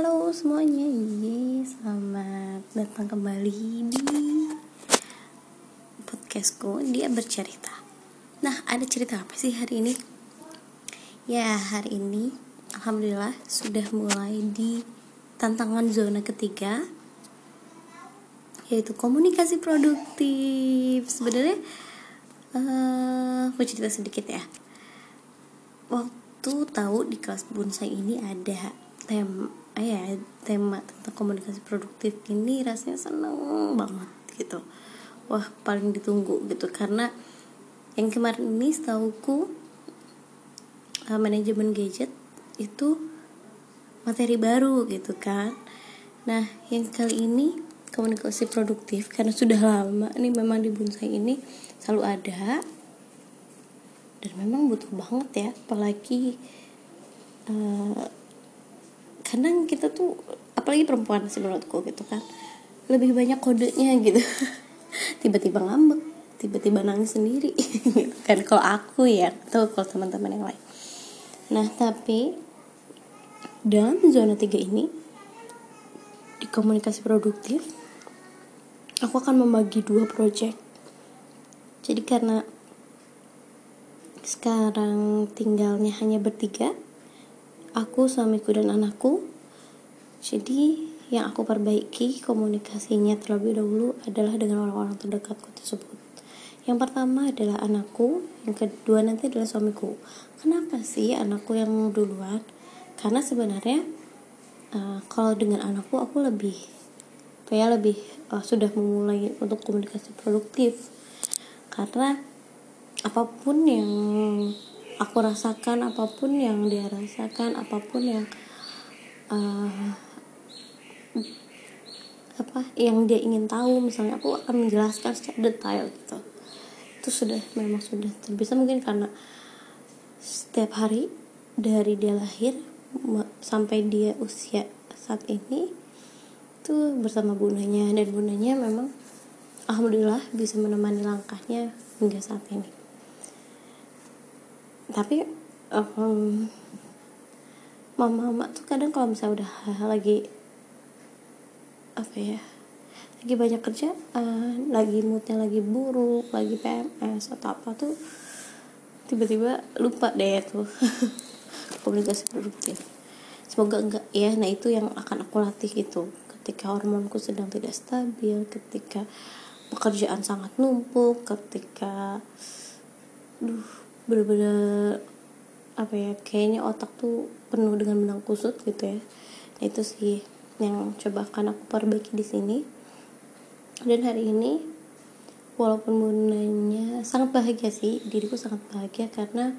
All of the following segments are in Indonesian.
Halo semuanya, Yeay, selamat datang kembali di podcastku Dia bercerita. Nah, ada cerita apa sih hari ini? Ya, hari ini Alhamdulillah sudah mulai di tantangan zona ketiga Yaitu komunikasi produktif. Sebenarnya uh, cerita sedikit ya. Waktu tahu di kelas bonsai ini ada tema ya tema tentang komunikasi produktif ini rasanya seneng banget gitu. Wah paling ditunggu gitu. Karena yang kemarin ini setauku uh, manajemen gadget itu materi baru gitu kan. Nah yang kali ini komunikasi produktif karena sudah lama nih memang di bonsai ini selalu ada dan memang butuh banget ya apalagi uh, kadang kita tuh apalagi perempuan sih menurutku gitu kan lebih banyak kodenya gitu. Tiba-tiba ngambek tiba-tiba nangis sendiri. Gitu kan kalau aku ya atau kalau teman-teman yang lain. Nah tapi dalam zona tiga ini di komunikasi produktif aku akan membagi dua project. Jadi karena sekarang tinggalnya hanya bertiga aku, suamiku, dan anakku. Jadi, yang aku perbaiki komunikasinya terlebih dahulu adalah dengan orang-orang terdekatku tersebut. Yang pertama adalah anakku, yang kedua nanti adalah suamiku. Kenapa sih anakku yang duluan? Karena sebenarnya uh, kalau dengan anakku aku lebih kayak lebih uh, sudah memulai untuk komunikasi produktif. Karena apa pun yang aku rasakan apa pun yang dia rasakan apa pun yang uh, apa yang dia ingin tahu misalnya aku akan menjelaskan secara detail gitu. Itu sudah memang sudah terbiasa mungkin karena setiap hari dari dia lahir sampai dia usia saat ini itu bersama bundanya. Dan bundanya memang alhamdulillah bisa menemani langkahnya hingga saat ini tapi um, mama-mama tuh kadang kalau misalnya udah lagi apa ya lagi banyak kerja uh, lagi moodnya lagi buruk lagi PMS atau apa tuh tiba-tiba lupa deh tuh komunikasi produktif. Semoga enggak ya. Nah itu yang akan aku latih gitu ketika hormonku sedang tidak stabil ketika pekerjaan sangat numpuk ketika duh bener-bener apa ya kayaknya otak tuh penuh dengan benang kusut gitu ya. Nah, itu sih yang coba akan aku perbaiki di sini. Dan hari ini walaupun bundanya sangat bahagia sih diriku sangat bahagia karena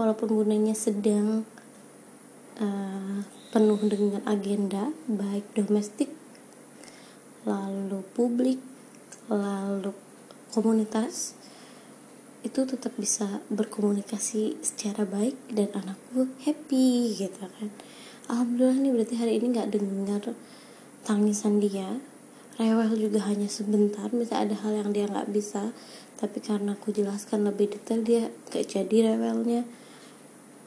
walaupun bundanya sedang uh, penuh dengan agenda baik domestik lalu publik lalu komunitas itu tetap bisa berkomunikasi secara baik dan anakku happy gitu kan. Alhamdulillah nih berarti hari ini nggak dengar tangisan dia. Rewel juga hanya sebentar bisa ada hal yang dia nggak bisa. Tapi karena aku jelaskan lebih detail dia gak jadi rewelnya.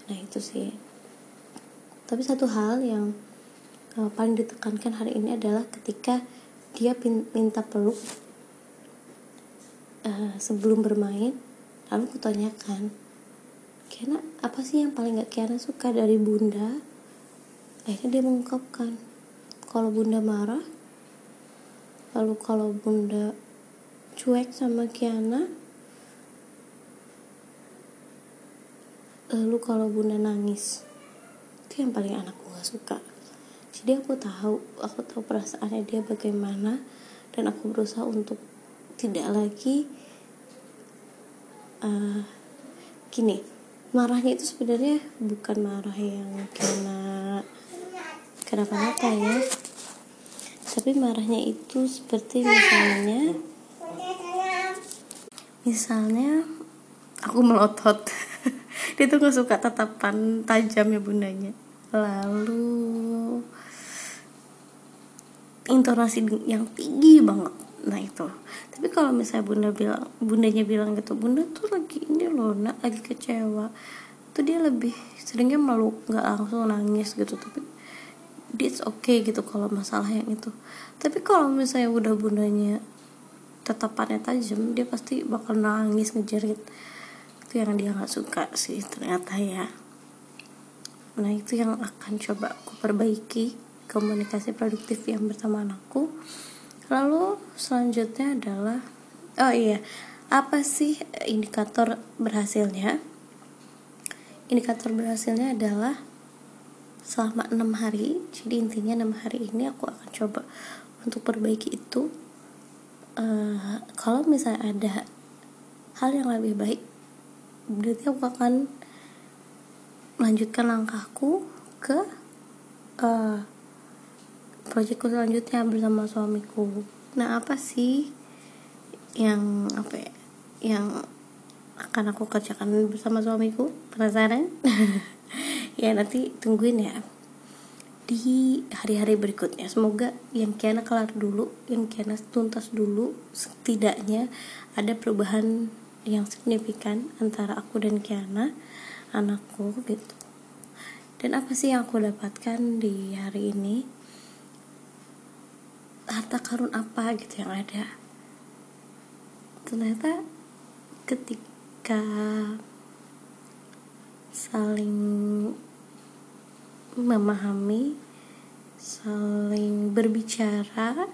Nah itu sih. Tapi satu hal yang uh, paling ditekankan hari ini adalah ketika dia minta peluk uh, sebelum bermain lalu kutanyakan Kiana apa sih yang paling gak Kiana suka dari bunda? Akhirnya dia mengungkapkan kalau bunda marah lalu kalau bunda cuek sama Kiana lalu kalau bunda nangis itu yang paling anakku gak suka. Jadi aku tahu aku tahu perasaannya dia bagaimana dan aku berusaha untuk tidak lagi uh, gini marahnya itu sebenarnya bukan marah yang karena kenapa-napa ya. Tapi marahnya itu seperti misalnya misalnya aku melotot. Dia tuh gak suka tatapan tajam ya bundanya. Lalu intonasi yang tinggi banget. Nah itu tapi kalau misalnya bunda bilang bundanya bilang gitu bunda tuh lagi ini loh nak lagi kecewa. Tuh dia lebih seringnya meluk nggak langsung nangis gitu tapi it's okay gitu kalau masalah yang itu tapi kalau misalnya udah bundanya tetapannya tajam dia pasti bakal nangis ngejerit. Itu yang dia nggak suka sih ternyata ya. Nah itu yang akan coba aku perbaiki komunikasi produktif yang bersama anakku lalu selanjutnya adalah oh iya apa sih indikator berhasilnya? Indikator berhasilnya adalah selama enam hari jadi intinya enam hari ini aku akan coba untuk perbaiki itu. Uh, kalau misalnya ada hal yang lebih baik berarti aku akan melanjutkan langkahku ke uh, proyekku selanjutnya bersama suamiku. Nah apa sih yang apa ya yang akan aku kerjakan bersama suamiku? Penasaran? Ya nanti tungguin ya. Di hari-hari berikutnya semoga yang Kiana kelar dulu yang Kiana tuntas dulu setidaknya ada perubahan yang signifikan antara aku dan Kiana anakku gitu. Dan apa sih yang aku dapatkan di hari ini harta karun apa gitu yang ada. Ternyata ketika saling memahami saling berbicara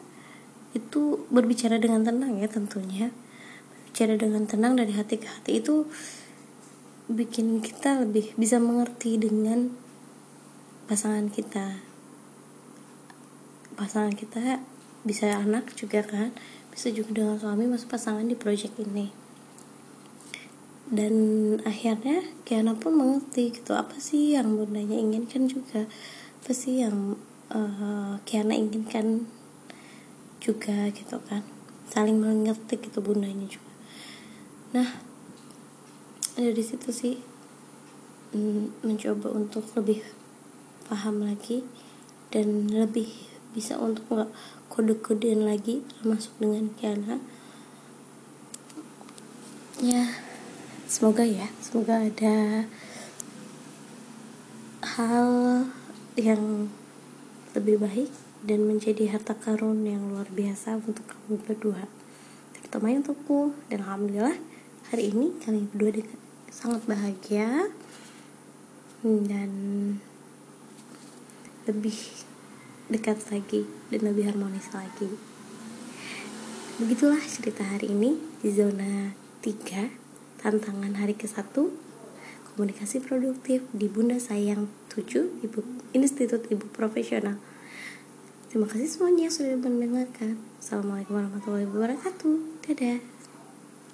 itu berbicara dengan tenang ya tentunya. Berbicara dengan tenang dari hati ke hati itu bikin kita lebih bisa mengerti dengan pasangan kita. Pasangan kita bisa anak juga kan bisa juga dengan suami masuk pasangan di project ini. Dan akhirnya Kiana pun mengerti gitu apa sih yang bundanya inginkan juga? Apa sih yang uh, Kiana inginkan juga gitu kan? Saling mengerti gitu bundanya juga. Nah dari situ sih mm, mencoba untuk lebih paham lagi dan lebih bisa untuk nggak kode-kodean lagi termasuk dengan Kiana. Ya semoga ya semoga ada hal yang lebih baik dan menjadi harta karun yang luar biasa untuk kamu berdua. Terutama untukku dan alhamdulillah hari ini kami berdua sangat bahagia. Dan lebih dekat lagi dan lebih harmonis lagi begitulah cerita hari ini di zona 3 tantangan hari ke-1 komunikasi produktif di Bunda Sayang 7 Ibu Institut Ibu Profesional. Terima kasih semuanya sudah mendengarkan. Assalamualaikum warahmatullahi wabarakatuh. Dadah.